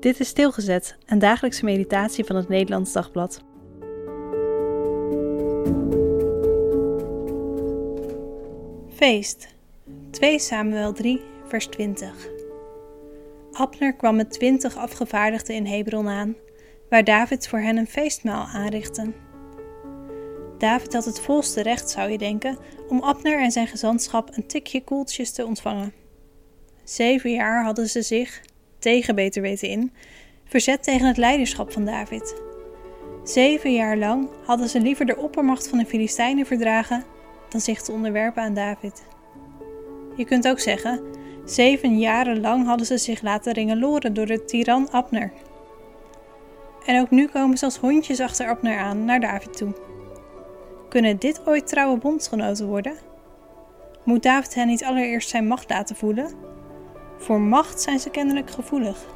Dit is Stilgezet, een dagelijkse meditatie van het Nederlands Dagblad. Feest. 2 Samuel 3, vers 20. Abner kwam met twintig afgevaardigden in Hebron aan, waar David voor hen een feestmaal aanrichtte. David had het volste recht, zou je denken, om Abner en zijn gezantschap een tikje koeltjes te ontvangen. Zeven jaar hadden ze zich, tegen beter weten in, verzet tegen het leiderschap van David. Zeven jaar lang hadden ze liever de oppermacht van de Filistijnen verdragen dan zich te onderwerpen aan David. Je kunt ook zeggen, zeven jaren lang hadden ze zich laten ringeloren door de tiran Abner. En ook nu komen ze als hondjes achter Abner aan naar David toe. Kunnen dit ooit trouwe bondgenoten worden? Moet David hen niet allereerst zijn macht laten voelen? Voor macht zijn ze kennelijk gevoelig.